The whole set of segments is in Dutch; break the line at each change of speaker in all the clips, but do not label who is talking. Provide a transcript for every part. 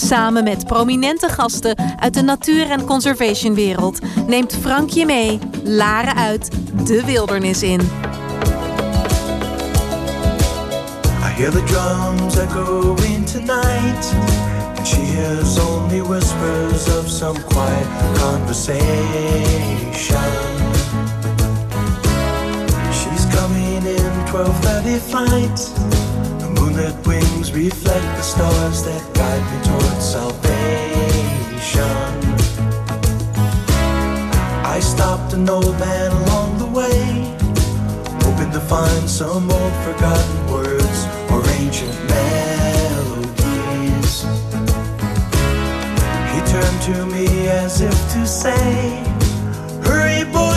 Samen met prominente gasten uit de natuur- en conservationwereld neemt Frank je mee, Laren uit, de wildernis in.
I hear the drums echoing tonight, and she hears only whispers of some quiet conversation. She's coming in 12:30 flight. The wings reflect the stars that guide me towards salvation. I stopped an old man along the way, hoping to find some old forgotten words or ancient melodies. He turned to me as if to say, Hurry, boy,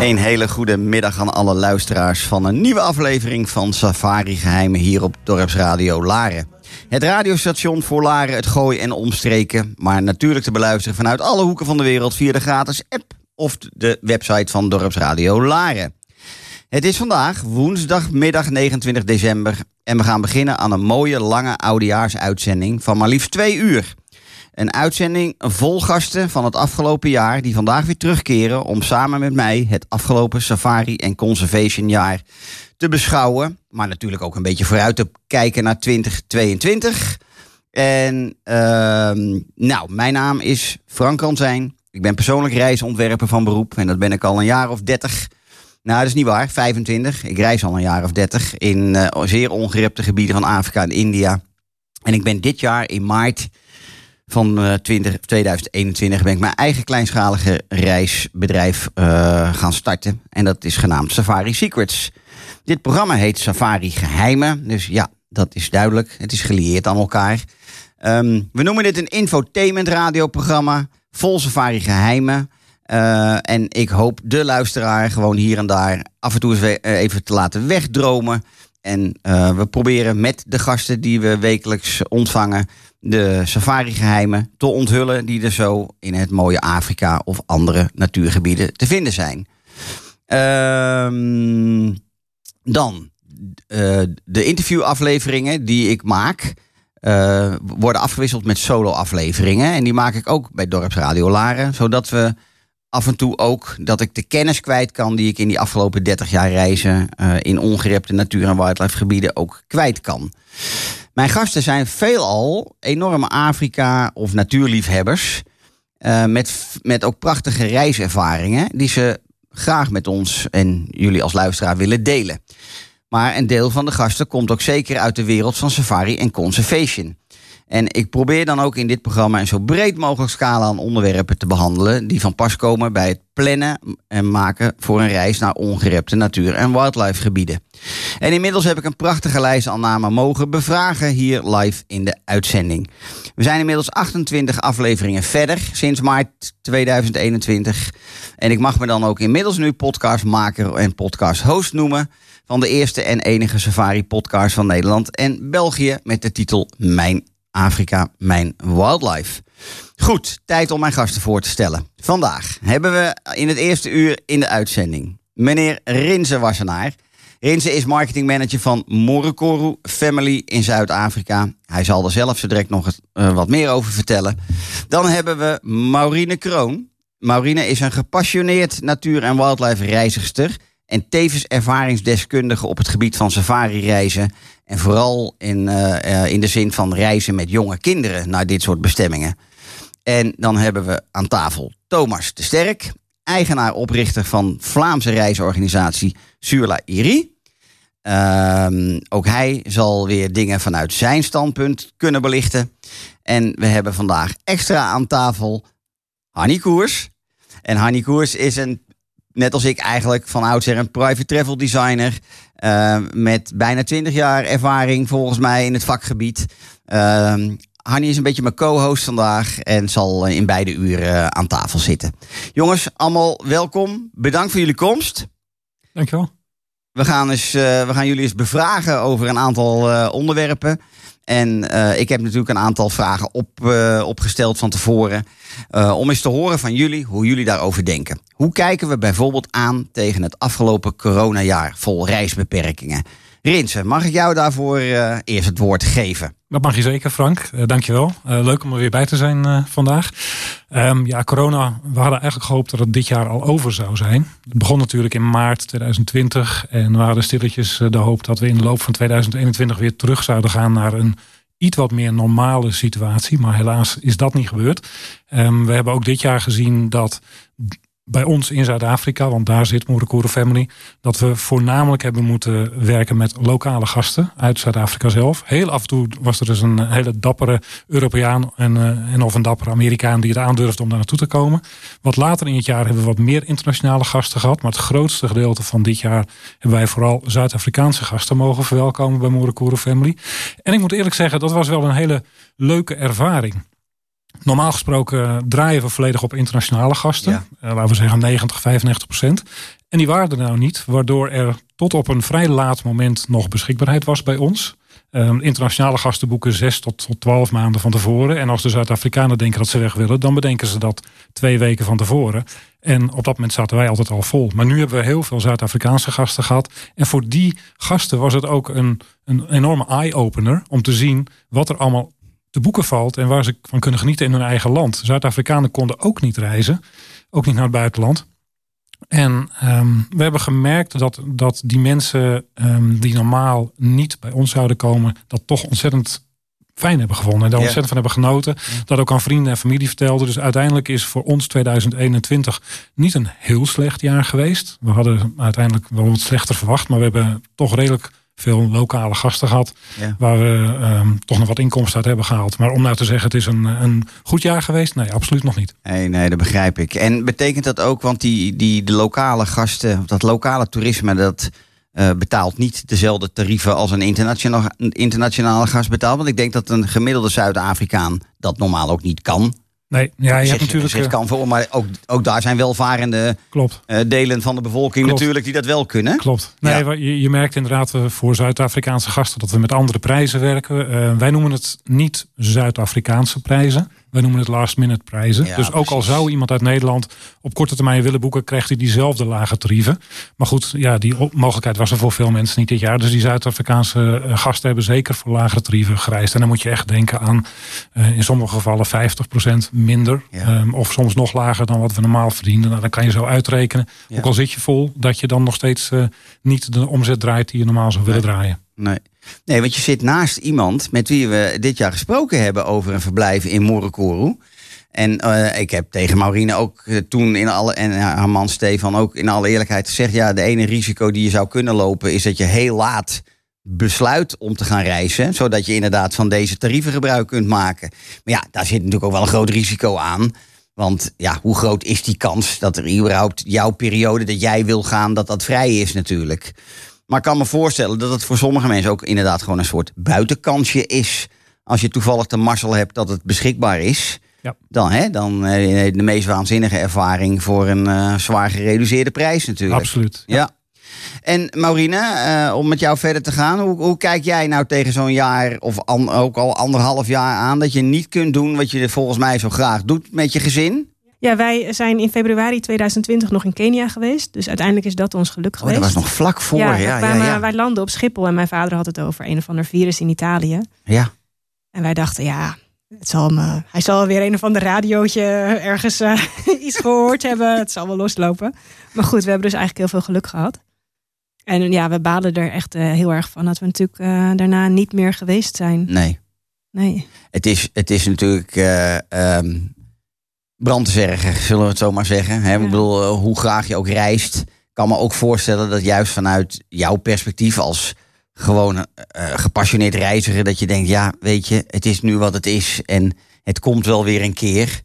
Een hele goede middag aan alle luisteraars van een nieuwe aflevering van Safari Geheimen hier op Dorpsradio Laren. Het radiostation voor Laren, het Gooi en omstreken, maar natuurlijk te beluisteren vanuit alle hoeken van de wereld via de gratis app of de website van Dorpsradio Laren. Het is vandaag woensdagmiddag 29 december en we gaan beginnen aan een mooie lange oudejaarsuitzending van maar liefst twee uur. Een uitzending vol gasten van het afgelopen jaar die vandaag weer terugkeren om samen met mij het afgelopen safari- en conservationjaar te beschouwen. Maar natuurlijk ook een beetje vooruit te kijken naar 2022. En ehm, nou, mijn naam is Frank Ransijn. Ik ben persoonlijk reisontwerper van beroep en dat ben ik al een jaar of 30. Nou, dat is niet waar, 25. Ik reis al een jaar of 30 in eh, zeer ongerepte gebieden van Afrika en India. En ik ben dit jaar in maart van eh, 20, 2021 ben ik mijn eigen kleinschalige reisbedrijf eh, gaan starten. En dat is genaamd Safari Secrets. Dit programma heet Safari Geheimen. Dus ja, dat is duidelijk. Het is gelieerd aan elkaar. Ehm, we noemen dit een infotainment radioprogramma. Vol Safari Geheimen. Eh, en ik hoop de luisteraar gewoon hier en daar af en toe eh, even te laten wegdromen. En eh, we proberen met de gasten die we wekelijks ontvangen de safari-geheimen te onthullen die er zo in het mooie Afrika of andere natuurgebieden te vinden zijn. Ehm, dan eh, de interviewafleveringen die ik maak. eh, worden afgewisseld met solo-afleveringen. En die maak ik ook bij Dorpsradio Laren. Zodat we af en toe ook dat ik de kennis kwijt kan die ik in die afgelopen 30 jaar reizen eh, in ongerepte natuur- en wildlife gebieden ook kwijt kan. Mijn gasten zijn veelal enorme Afrika- of natuurliefhebbers. eh, met, met ook prachtige reiservaringen die ze graag met ons en jullie als luisteraar willen delen. Maar een deel van de gasten komt ook zeker uit de wereld van safari en conservation. En ik probeer dan ook in dit programma een zo breed mogelijk scala aan onderwerpen te behandelen die van pas komen bij het plannen en maken voor een reis naar ongerepte natuur- en wildlife gebieden. En inmiddels heb ik een prachtige lijst aan namen mogen bevragen hier live in de uitzending. We zijn inmiddels 28 afleveringen verder sinds maart 2021. En ik mag me dan ook inmiddels nu podcastmaker en podcast-host noemen van de eerste en enige safari-podcast van Nederland en België met de titel Mijn Afrika, Mijn Wildlife. Goed, tijd om mijn gasten voor te stellen. Vandaag hebben we in het eerste uur in de uitzending meneer Rinze Wassenaar. Rinse is marketingmanager van Morikoru Family in Zuid-Afrika. Hij zal er zelf zo direct nog eh, wat meer over vertellen. Dan hebben we Maurine Kroon. Maurine is een gepassioneerd natuur- en wildlife reizigster en tevens ervaringsdeskundige op het gebied van safari-reizen. En vooral in, eh, eh, in de zin van reizen met jonge kinderen naar dit soort bestemmingen. En dan hebben we aan tafel Thomas de Sterk, eigenaar-oprichter van Vlaamse reisorganisatie Surla Iri. Ehm, ook hij zal weer dingen vanuit zijn standpunt kunnen belichten. En we hebben vandaag extra aan tafel Hanny Koers. En Hanny Koers is een, net als ik eigenlijk van oudsher, een private travel designer. eh, met bijna 20 jaar ervaring volgens mij in het vakgebied. Ehm Hanny is een beetje mijn co-host vandaag en zal eh, in beide uren eh, aan tafel zitten. Jongens, allemaal welkom. Bedankt voor jullie komst.
Dankjewel.
We gaan, eens, eh, we gaan jullie eens bevragen over een aantal eh, onderwerpen. En eh, ik heb natuurlijk een aantal vragen op, opgesteld van tevoren. om eens te horen van jullie hoe jullie daarover denken. Hoe kijken we bijvoorbeeld aan tegen het afgelopen coronajaar vol reisbeperkingen? Rinse, mag ik jou daarvoor eerst het woord geven?
Dat mag je zeker, Frank. Eh dankjewel. Eh leuk om er weer bij te zijn eh, vandaag. Ehm, ja, corona, we hadden eigenlijk gehoopt dat het dit jaar al over zou zijn. Het begon natuurlijk in maart 2020. En we hadden stilletjes de hoop dat we in de loop van 2021 weer terug zouden gaan naar een iets wat meer normale situatie. Maar helaas is dat niet gebeurd. Ehm, we hebben ook dit jaar gezien dat bij ons in Zuid-Afrika, want daar zit Moerekore Family, dat we voornamelijk hebben moeten werken met lokale gasten uit Zuid-Afrika zelf. Heel af en toe was er dus een hele dappere Europeaan en, eh, en of een dappere Amerikaan die het aandurfde om daar naartoe te komen. Wat later in het jaar hebben we wat meer internationale gasten gehad, maar het grootste gedeelte van dit jaar hebben wij vooral Zuid-Afrikaanse gasten mogen verwelkomen bij Moerekore Family. En ik moet eerlijk zeggen, dat was wel een hele leuke ervaring. Normaal gesproken draaien we volledig op internationale gasten.
Ja.
Eh, laten we zeggen 90, 95 procent. En die waren er nou niet, waardoor er tot op een vrij laat moment nog beschikbaarheid was bij ons. Ehm, internationale gasten boeken 6 tot, tot 12 maanden van tevoren. En als de Zuid-Afrikanen denken dat ze weg willen, dan bedenken ze dat twee weken van tevoren. En op dat moment zaten wij altijd al vol. Maar nu hebben we heel veel Zuid-Afrikaanse gasten gehad. En voor die gasten was het ook een, een enorme eye-opener om te zien wat er allemaal te boeken valt en waar ze van kunnen genieten in hun eigen land. Zuid-Afrikanen konden ook niet reizen, ook niet naar het buitenland. En ehm, we hebben gemerkt dat, dat die mensen ehm, die normaal niet bij ons zouden komen, dat toch ontzettend fijn hebben gevonden. En daar ontzettend van hebben genoten. Dat ook aan vrienden en familie vertelden. Dus uiteindelijk is voor ons 2021 niet een heel slecht jaar geweest. We hadden uiteindelijk wel wat slechter verwacht, maar we hebben toch redelijk veel lokale gasten gehad.
Ja.
Waar we ehm, toch nog wat inkomsten uit hebben gehaald. Maar om nou te zeggen, het is een, een goed jaar geweest? Nee, absoluut nog niet.
Nee, nee, dat begrijp ik. En betekent dat ook, want die, die de lokale gasten, of dat lokale toerisme, dat eh, betaalt niet dezelfde tarieven als een internationale, een internationale gast betaalt? Want ik denk dat een gemiddelde Zuid-Afrikaan dat normaal ook niet kan.
Nee, ja, je hebt natuurlijk...
zich
eh,
kan voor, maar ook, ook daar zijn welvarende
klopt.
eh, delen van de bevolking
Klopt.
natuurlijk die dat wel kunnen.
Klopt. Nee,
Ja.
je, je merkt inderdaad eh, voor Zuid-Afrikaanse gasten dat we met andere prijzen werken. Wij noemen het niet Zuid-Afrikaanse prijzen. Wij noemen het last minute prijzen.
Ja,
dus ook al zou iemand uit Nederland op korte termijn willen boeken, krijgt hij diezelfde lage tarieven. Maar goed, ja, die mogelijkheid was er voor veel mensen niet dit jaar. Dus die Zuid-Afrikaanse eh, gasten hebben zeker voor lagere tarieven gereisd. En dan moet je echt denken aan eh, in sommige gevallen 50% minder.
Ja.
Ehm, of soms nog lager dan wat we normaal verdienen. Nou, dan kan je zo uitrekenen.
Ja.
Ook al zit je vol, dat je dan nog steeds eh, niet de omzet draait die je normaal zou willen draaien.
Nee. nee, want je zit naast iemand met wie we dit jaar gesproken hebben over een verblijf in Morokoro. En eh, ik heb tegen Maurine ook eh, toen in alle, en haar man Stefan ook in alle eerlijkheid gezegd: ja, de ene risico die je zou kunnen lopen is dat je heel laat besluit om te gaan reizen, zodat je inderdaad van deze tarieven gebruik kunt maken. Maar ja, daar zit natuurlijk ook wel een groot risico aan. Want ja, hoe groot is die kans dat er überhaupt jouw periode dat jij wil gaan, dat dat vrij is natuurlijk. Maar ik kan me voorstellen dat het voor sommige mensen ook inderdaad gewoon een soort buitenkansje is. Als je toevallig de mazzel hebt dat het beschikbaar is.
Ja.
Dan, hè, dan eh, de meest waanzinnige ervaring voor een eh, zwaar gereduceerde prijs natuurlijk.
Absoluut.
Ja. En Maurine, eh, om met jou verder te gaan. Hoe, hoe kijk jij nou tegen zo'n jaar of an- ook al anderhalf jaar aan... dat je niet kunt doen wat je volgens mij zo graag doet met je gezin?
Ja, wij zijn in februari 2020 nog in Kenia geweest. Dus uiteindelijk is dat ons geluk
Oh,
geweest.
dat was nog vlak voor. Ja, ja, ja.
kwamen-
ja,
Wij landen op Schiphol en mijn vader had het over een of ander virus in Italië. En wij dachten, ja, het zal me, hij zal weer een of ander radiootje ergens eh, iets gehoord hebben. Het zal wel loslopen. Maar goed, we hebben dus eigenlijk heel veel geluk gehad. En ja, we balen er echt eh, heel erg van dat we natuurlijk eh, daarna niet meer geweest zijn.
Nee.
Nee.
Het is, het is natuurlijk eh brand te zeggen, zullen we het zo maar zeggen. Hè? Ik bedoel, eh, hoe graag je ook reist. Kan me ook voorstellen dat juist vanuit jouw perspectief als gewoon eh, gepassioneerd reiziger... dat je denkt, ja, weet je, het is nu wat het is en het komt wel weer een keer.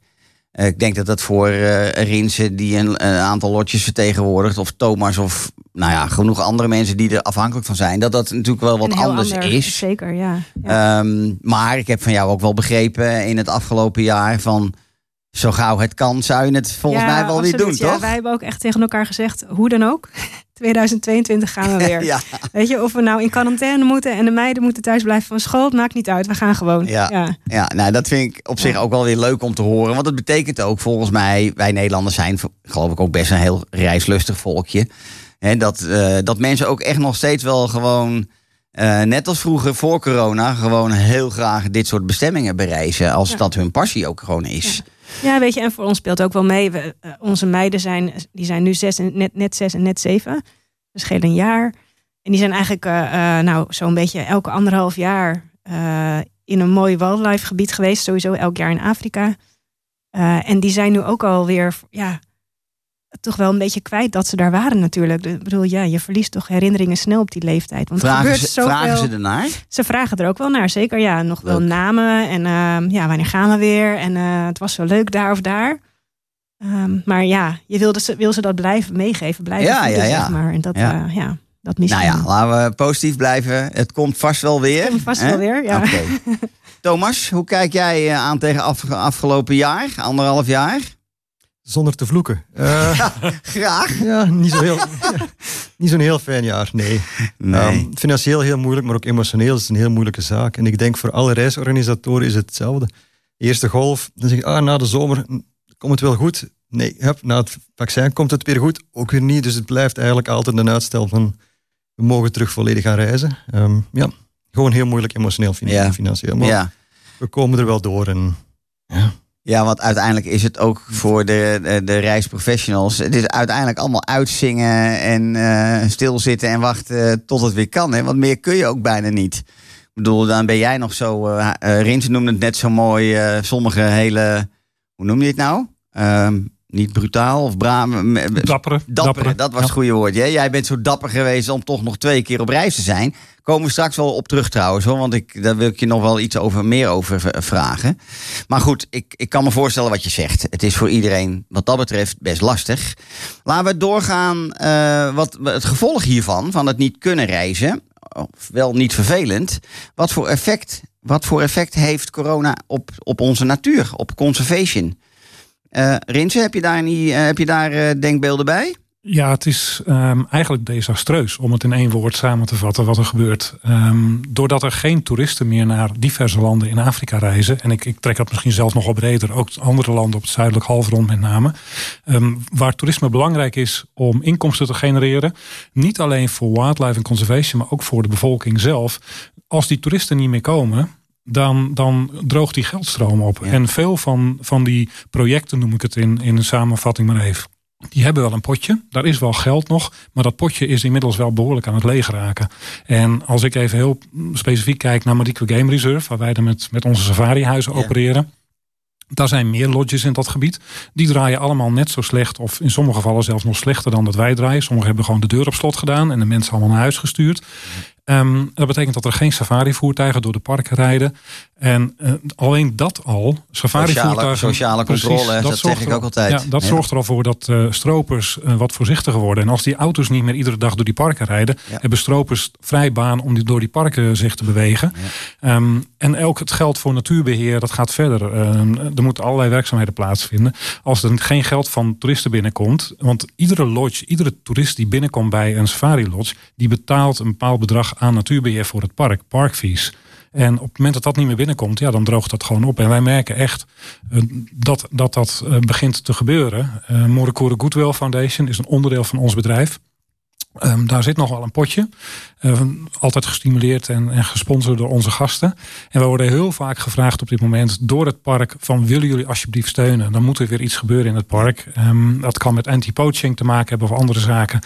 Eh, ik denk dat dat voor eh Rinse, die een, een aantal lotjes vertegenwoordigt... of Thomas of nou ja, genoeg andere mensen die er afhankelijk van zijn... dat dat natuurlijk wel wat anders
ander-
is.
Zeker, ja. ja.
Ehm, maar ik heb van jou ook wel begrepen in het afgelopen jaar van zo gauw het kan, zou je het volgens
Ja,
mij wel weer doen,
absoluut. Ja,
toch?
wij hebben ook echt tegen elkaar gezegd, hoe dan ook. 2022 gaan we weer.
Ja,
Weet je, of we nou in quarantaine moeten en de meiden moeten thuis blijven van school, het maakt niet uit. We gaan gewoon.
Ja.
ja.
ja nou, dat vind ik op zich ook wel weer leuk om te horen. Want het betekent ook volgens mij, wij Nederlanders zijn geloof ik ook best een heel reislustig volkje. Hè, dat, eh, dat mensen ook echt nog steeds wel gewoon, eh, net als vroeger voor corona, gewoon heel graag dit soort bestemmingen bereizen. Als dat hun passie ook gewoon is.
Ja, weet je, en voor ons speelt ook wel mee. We, eh, onze meiden zijn, die zijn nu zes en, net, net zes en net zeven. Dat scheelt een jaar. En die zijn eigenlijk eh, eh, nou, zo'n beetje elke anderhalf jaar in een mooi wildlife gebied geweest. Sowieso elk jaar in Afrika. En die zijn nu ook alweer, ja, toch wel een beetje kwijt dat ze daar waren natuurlijk. Ik bedoel, ja, je verliest toch herinneringen snel op die leeftijd. Want
Vragen,
gebeurt
ze,
zoveel.
vragen ze ernaar?
Ze vragen er ook wel naar, zeker. Ja, nog wel namen en ehm, ja, wanneer gaan we weer? En eh, het was zo leuk daar of daar. Ehm, maar ja, je wilde ze, wil ze dat blijven meegeven, blijven
Ja,
voeden,
ja, ja.
zeg maar. En dat,
Ja.
ja, dat misschien.
Nou ja, laten we positief blijven. Het komt vast wel weer.
Komt vast
hè?
wel weer, ja.
Thomas, hoe kijk jij eh, aan tegen af, afgelopen jaar, anderhalf jaar?
Zonder te vloeken. Eh,
Graag.
ja, niet zo heel, niet zo'n heel fijn jaar, nee.
Nee.
Ehm, financieel heel moeilijk, maar ook emotioneel is het een heel moeilijke zaak. En ik denk voor alle reisorganisatoren is het hetzelfde. Eerste golf, dan zeg je, ah, na de zomer komt het wel goed. Nee, hup, na het vaccin komt het weer goed. Ook weer niet, dus het blijft eigenlijk altijd een uitstel van we mogen terug volledig gaan reizen. Ehm, ja, gewoon heel moeilijk emotioneel fin-
Ja.
en financieel. Maar
ja.
we komen er wel door. En, ja.
Ja, want uiteindelijk is het ook voor de, de, reisprofessionals. Het is uiteindelijk allemaal uitzingen en eh, stilzitten en wachten tot het weer kan. Hè? Want meer kun je ook bijna niet. Ik bedoel, dan ben jij nog zo. Rinse noemde het net zo mooi. sommige hele. Hoe noem je het nou? Ehm, niet brutaal of braam.
Dappere.
Dapper, dat was het goede woord. Hè? Jij bent zo dapper geweest om toch nog twee keer op reis te zijn. Komen we straks wel op terug trouwens, hoor, want ik, daar wil ik je nog wel iets over, meer over vragen. Maar goed, ik, ik kan me voorstellen wat je zegt. Het is voor iedereen wat dat betreft best lastig. Laten we doorgaan eh, wat het gevolg hiervan, van het niet kunnen reizen, of wel niet vervelend. Wat voor effect, wat voor effect heeft corona op, op onze natuur, op conservation? Eh Rinse, heb je daar, niet, eh, heb je daar eh, denkbeelden bij?
Ja, het is ehm, eigenlijk desastreus om het in één woord samen te vatten wat er gebeurt. Ehm, doordat er geen toeristen meer naar diverse landen in Afrika reizen. En ik, ik trek dat misschien zelfs nog breder, ook andere landen op het zuidelijk halfrond met name. ehm, waar toerisme belangrijk is om inkomsten te genereren. Niet alleen voor wildlife en conservation, maar ook voor de bevolking zelf. Als die toeristen niet meer komen, dan, dan droogt die geldstroom op.
Ja.
En veel van, van die projecten, noem ik het in, in een samenvatting maar even. Die hebben wel een potje, daar is wel geld nog, maar dat potje is inmiddels wel behoorlijk aan het leeg raken. En als ik even heel specifiek kijk naar Marique Game Reserve, waar wij dan met, met onze safarihuizen
Ja.
opereren. Daar zijn meer lodges in dat gebied. Die draaien allemaal net zo slecht, of in sommige gevallen zelfs nog slechter dan dat wij draaien. Sommigen hebben gewoon de deur op slot gedaan en de mensen allemaal naar huis gestuurd. Ehm, dat betekent dat er geen safari-voertuigen door de parken rijden. En eh, alleen dat al, safari-voertuigen...
Sociale, sociale
Precies,
controle, dat,
zorgt
zeg ik
er-
ook altijd.
Ja, dat zorgt er al voor dat eh, stropers eh, wat voorzichtiger worden. En als die auto's niet meer iedere dag door die parken rijden,
Ja.
hebben stropers vrij baan om die, door die parken zich te bewegen. Ehm, en ook het geld voor natuurbeheer, dat gaat verder. Ehm, er moeten allerlei werkzaamheden plaatsvinden. Als er geen geld van toeristen binnenkomt, want iedere lodge, iedere toerist die binnenkomt bij een safari lodge, die betaalt een bepaald bedrag aan natuurbeheer voor het park, parkfees. En op het moment dat dat niet meer binnenkomt, ja, dan droogt dat gewoon op. En wij merken echt eh, dat dat, dat eh, begint te gebeuren. Uh, Morekore Goodwill Foundation is een onderdeel van ons bedrijf. Um, daar zit nog wel een potje. Altijd gestimuleerd en, en, gesponsord door onze gasten. En we worden heel vaak gevraagd op dit moment door het park: van willen jullie alsjeblieft steunen? Dan moet er weer iets gebeuren in het park. Um, dat kan met anti-poaching te maken hebben of andere zaken.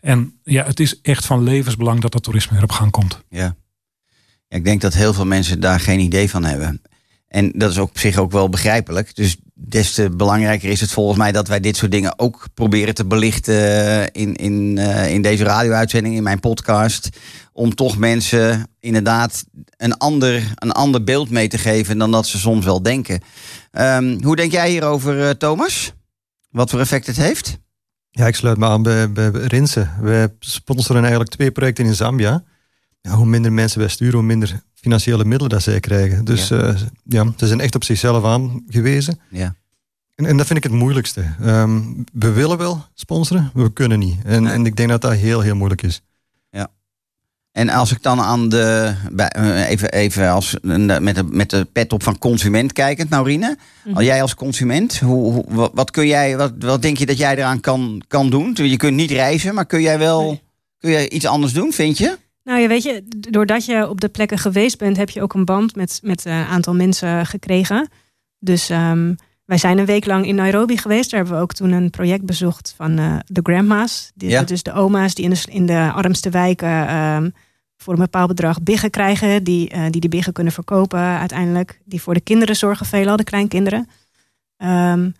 En ja, het is echt van levensbelang dat dat toerisme weer op gang komt.
Ja. ja ik denk dat heel veel mensen daar geen idee van hebben. En dat is ook op zich ook wel begrijpelijk. Dus des te belangrijker is het volgens mij dat wij dit soort dingen ook proberen te belichten in, in, uh, in deze radio-uitzending, in mijn podcast. Om toch mensen inderdaad een ander, een ander beeld mee te geven dan dat ze soms wel denken. Um, hoe denk jij hierover, uh, Thomas? Wat voor effect het heeft?
Ja, ik sluit me aan bij, bij Rinse. Wij sponsoren eigenlijk twee projecten in Zambia. Ja, hoe minder mensen wij sturen, hoe minder financiële middelen dat zij krijgen. Dus ja, uh, ja ze zijn echt op zichzelf aangewezen.
Ja.
En, en dat vind ik het moeilijkste. Um, we willen wel sponsoren, maar we kunnen niet. En, nee. en ik denk dat dat heel, heel moeilijk is.
En als ik dan aan de. Even, even als, met, de, met de pet op van consument kijkend, Naurine. Mm-hmm. Jij als consument, hoe, hoe, wat, kun jij, wat, wat denk je dat jij eraan kan, kan doen? Je kunt niet reizen, maar kun jij wel nee. kun jij iets anders doen, vind je?
Nou ja, weet je, doordat je op de plekken geweest bent, heb je ook een band met, met een aantal mensen gekregen. Dus um, wij zijn een week lang in Nairobi geweest. Daar hebben we ook toen een project bezocht van uh, de grandma's. Die, ja. Dus de oma's die in de, in de armste wijken um, voor een bepaald bedrag biggen krijgen. Die, uh, die die biggen kunnen verkopen uiteindelijk. Die voor de kinderen zorgen, veelal de kleinkinderen. Um,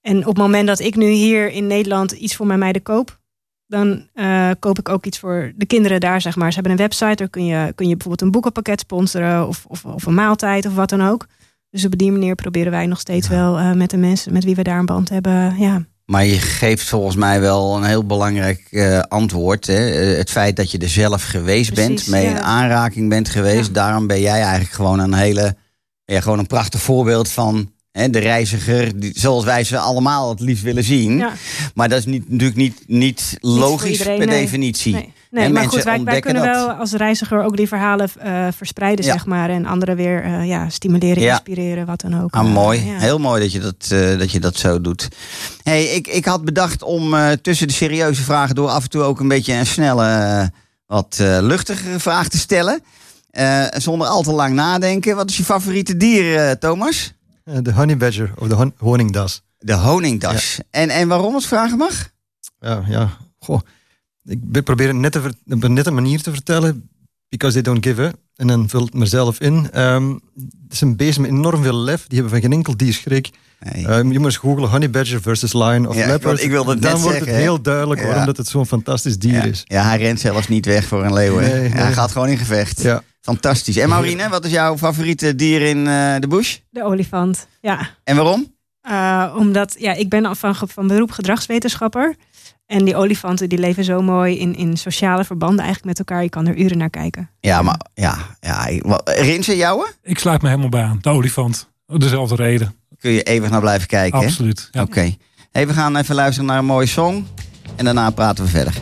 en op het moment dat ik nu hier in Nederland iets voor mijn meiden koop dan uh, koop ik ook iets voor de kinderen daar, zeg maar. Ze hebben een website, daar kun je, kun je bijvoorbeeld een boekenpakket sponsoren of, of, of een maaltijd of wat dan ook. Dus op die manier proberen wij nog steeds ja. wel uh, met de mensen met wie we daar een band hebben. Ja.
Maar je geeft volgens mij wel een heel belangrijk uh, antwoord. Hè? Het feit dat je er zelf geweest Precies, bent, mee ja. in aanraking bent geweest. Ja. Daarom ben jij eigenlijk gewoon een hele, ja, gewoon een prachtig voorbeeld van de reiziger, die, zoals wij ze allemaal het liefst willen zien. Ja. Maar dat is niet, natuurlijk niet, niet logisch iedereen, per
nee.
definitie.
Nee, nee maar goed, wij, wij kunnen dat. wel als reiziger ook die verhalen uh, verspreiden, ja. zeg maar. En anderen weer uh, ja, stimuleren, ja. inspireren, wat dan ook.
Ah, mooi. Heel mooi dat je dat, uh, dat je dat zo doet. Hey, ik, ik had bedacht om tussen de serieuze vragen door af en toe ook een beetje een snelle, wat luchtige vraag te stellen. zonder al te lang nadenken. Wat is je favoriete dier, Thomas?
De honey badger of de hon honingdas.
De honingdas. Ja. En, en waarom het vragen mag?
Ja, ja. Goh. Ik probeer het net te, op een nette manier te vertellen. Because they don't give a. En dan vul het mezelf in. Um, het is een beest met enorm veel lef. Die hebben van geen enkel dierschrik. Nee. Um, je moet eens googlen honey badger versus lion of
ja,
leopard.
Ik wilde het
dan
net
wordt
zeggen,
het heel duidelijk waarom dat het zo'n fantastisch dier
ja.
is.
Ja, hij rent zelfs niet weg voor een leeuw. Nee, nee. Hij gaat gewoon in gevecht.
Ja.
Fantastisch. En Maurine, wat is jouw favoriete dier in uh, de bush?
De olifant, ja.
En waarom?
Uh, omdat, ja, ik ben van, van beroep gedragswetenschapper. En die olifanten die leven zo mooi in, in sociale verbanden eigenlijk met elkaar. Je kan er uren naar kijken.
Ja, maar ja, ja. Rinse, jouwe?
Ik sluit me helemaal bij aan. De olifant. Dezelfde reden.
Kun je eeuwig naar blijven kijken,
Absoluut.
Ja. Oké. Okay. Hey, we gaan even luisteren naar een mooie song. En daarna praten we verder.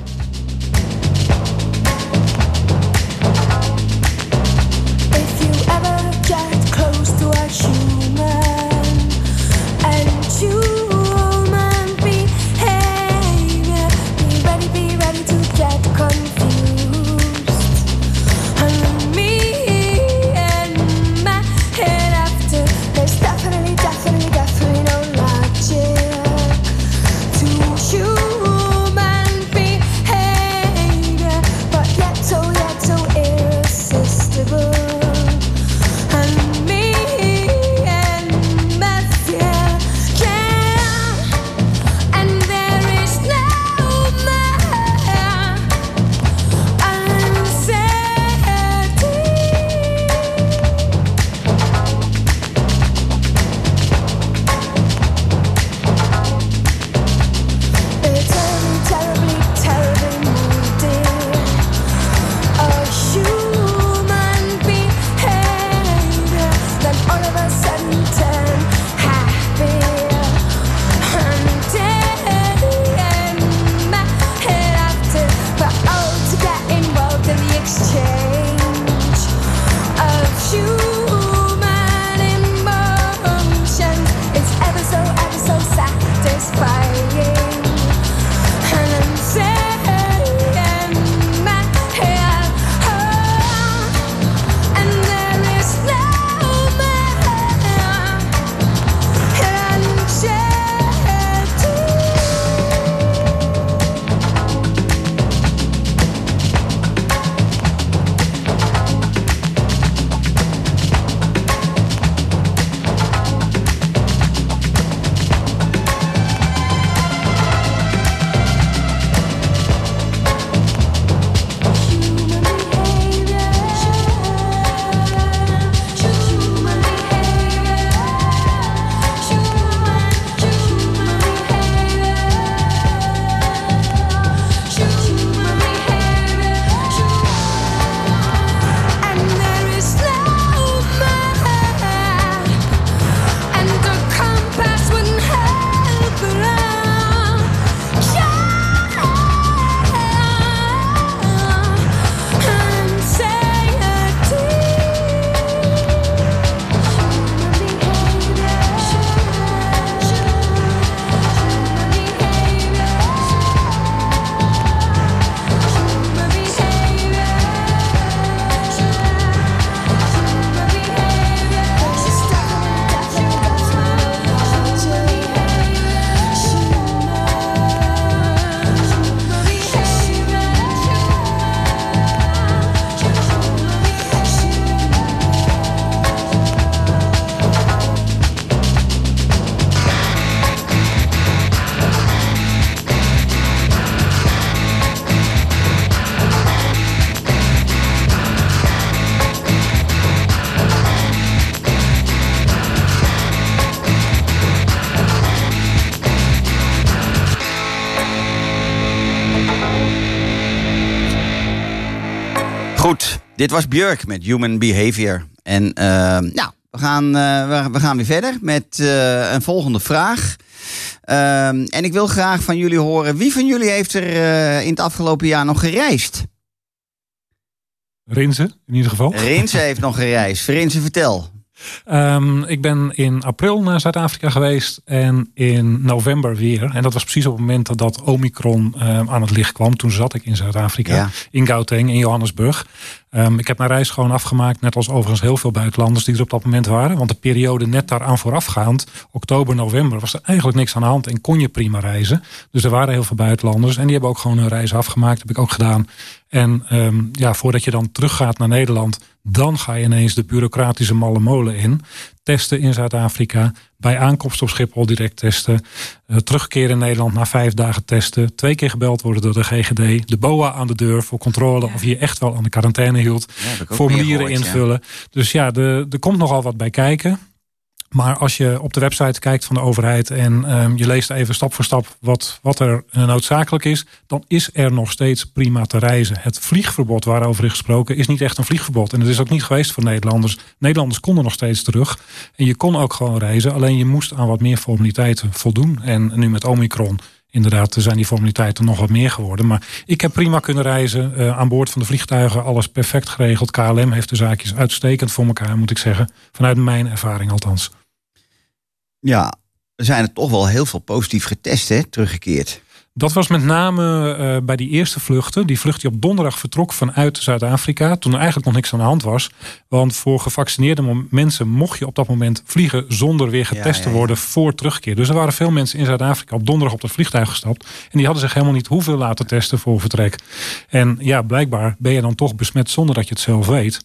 Dit was Björk met Human Behavior. En eh, nou, we gaan, eh, we, we gaan weer verder met eh, een volgende vraag. Ehm, en ik wil graag van jullie horen, wie van jullie heeft er eh, in het afgelopen jaar nog gereisd?
Rinsen, in ieder geval.
Rinse heeft nog gereisd. Rinse, vertel.
Ehm, ik ben in april naar Zuid-Afrika geweest en in november weer. En dat was precies op het moment dat Omicron ehm, aan het licht kwam. Toen zat ik in Zuid-Afrika,
Ja.
in Gauteng, in Johannesburg. Ehm, ik heb mijn reis gewoon afgemaakt, net als overigens heel veel buitenlanders die er op dat moment waren. Want de periode net daaraan voorafgaand, oktober, november, was er eigenlijk niks aan de hand en kon je prima reizen. Dus er waren heel veel buitenlanders en die hebben ook gewoon hun reis afgemaakt. heb ik ook gedaan. En ehm, ja, voordat je dan teruggaat naar Nederland, dan ga je ineens de bureaucratische malle molen in. Testen in Zuid-Afrika, bij aankomst op Schiphol direct testen. eh, terugkeren in Nederland na vijf dagen testen. Twee keer gebeld worden door de GGD. De BOA aan de deur voor controle of je echt wel aan de quarantaine hield.
Ja,
Formulieren
gehoord,
invullen. Dus ja, de, er komt nogal wat bij kijken. Maar als je op de website kijkt van de overheid en ehm, je leest even stap voor stap wat, wat er eh, noodzakelijk is, dan is er nog steeds prima te reizen. Het vliegverbod waarover is gesproken is niet echt een vliegverbod. En het is ook niet geweest voor Nederlanders. Nederlanders konden nog steeds terug. En je kon ook gewoon reizen, alleen je moest aan wat meer formaliteiten voldoen. En nu met Omicron. Inderdaad, zijn die formaliteiten nog wat meer geworden. Maar ik heb prima kunnen reizen. eh, aan boord van de vliegtuigen, alles perfect geregeld. KLM heeft de zaakjes uitstekend voor elkaar, moet ik zeggen. Vanuit mijn ervaring althans.
Ja, er zijn er toch wel heel veel positief getest, hè, teruggekeerd.
Dat was met name eh, bij die eerste vluchten. Die vlucht die op donderdag vertrok vanuit Zuid-Afrika. Toen er eigenlijk nog niks aan de hand was. Want voor gevaccineerde mensen mocht je op dat moment vliegen zonder weer getest
Ja,
te
ja,
worden voor terugkeer. Dus er waren veel mensen in Zuid-Afrika op donderdag op dat vliegtuig gestapt. En die hadden zich helemaal niet hoeveel laten testen voor vertrek. En ja, blijkbaar ben je dan toch besmet zonder dat je het zelf weet.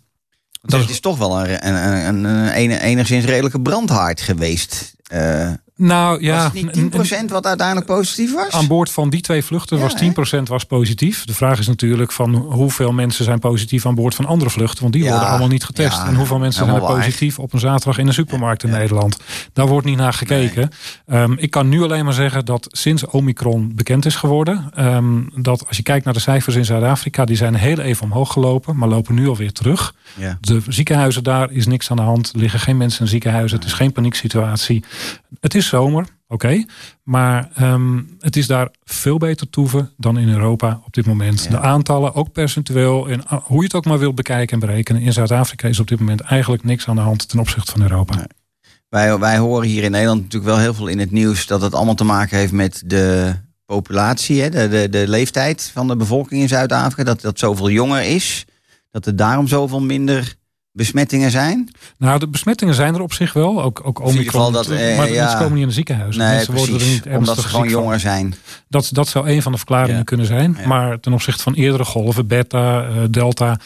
Het is toch wel een, een, een, een, een enigszins redelijke brandhaard geweest. Eh,
Nou ja,
was niet 10% wat uiteindelijk positief was?
Aan boord van die twee vluchten
Ja,
was 10% was positief. De vraag is natuurlijk van hoeveel mensen zijn positief aan boord van andere vluchten. Want die
Ja,
worden allemaal niet getest.
ja,
en hoeveel mensen zijn er
waar.
positief op een zaterdag in een supermarkt in Nederland. Daar wordt niet naar gekeken. Ehm, ik kan nu alleen maar zeggen dat sinds Omicron bekend is geworden. ehm, dat als je kijkt naar de cijfers in Zuid-Afrika. Die zijn heel even omhoog gelopen. Maar lopen nu alweer terug. De ziekenhuizen daar is niks aan de hand. Er liggen geen mensen in ziekenhuizen. Het is geen panieksituatie. Het is zomer, oké. Maar ehm, het is daar veel beter toeven dan in Europa op dit moment.
Ja.
De aantallen, ook percentueel. En ah, hoe je het ook maar wil bekijken en berekenen. In Zuid-Afrika is op dit moment eigenlijk niks aan de hand ten opzichte van Europa.
Nee. Wij, wij horen hier in Nederland natuurlijk wel heel veel in het nieuws dat het allemaal te maken heeft met de populatie, hè, de, de, de leeftijd van de bevolking in Zuid-Afrika. Dat dat zoveel jonger is. Dat er daarom zoveel minder besmettingen zijn.
Nou, de besmettingen zijn er op zich wel. Ook, ook
in ieder
Omicron.
geval dat, eh,
maar
ja.
mensen komen niet in de ziekenhuizen.
Nee,
mensen worden er niet
Omdat ze gewoon jonger zijn.
Dat, dat zou een van de verklaringen
Ja.
kunnen zijn.
Ja.
Maar ten opzichte van eerdere golven, beta, eh, delta,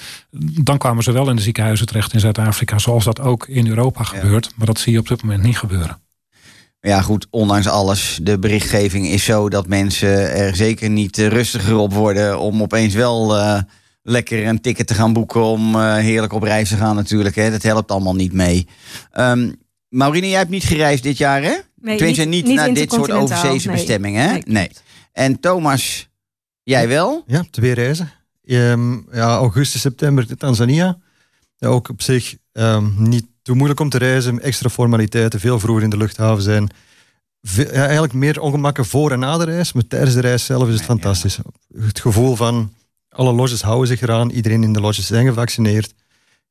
dan kwamen ze wel in de ziekenhuizen terecht in Zuid-Afrika, zoals dat ook in Europa gebeurt. Maar dat zie je op dit moment niet gebeuren.
Ja, goed, ondanks alles, de berichtgeving is zo dat mensen er zeker niet eh, rustiger op worden om opeens wel eh, lekker een ticket te gaan boeken om eh, heerlijk op reis te gaan natuurlijk. Hè. Dat helpt allemaal niet mee. Ehm Maurine, jij hebt niet gereisd dit jaar, hè?
Nee,
Tenminste, niet, naar dit soort overzeese
nee.
bestemmingen, hè?
Nee.
Nee. En Thomas, jij wel?
Ja, twee reizen. Ehm, ja, augustus, september Tanzania. Ja, ook op zich ehm, niet te moeilijk om te reizen. Extra formaliteiten, veel vroeger in de luchthaven zijn. Ve- ja, eigenlijk meer ongemakken voor en na de reis. Maar tijdens de reis zelf is het
Nee,
fantastisch. Het gevoel van alle lodges houden zich eraan. Iedereen in de lodges zijn gevaccineerd.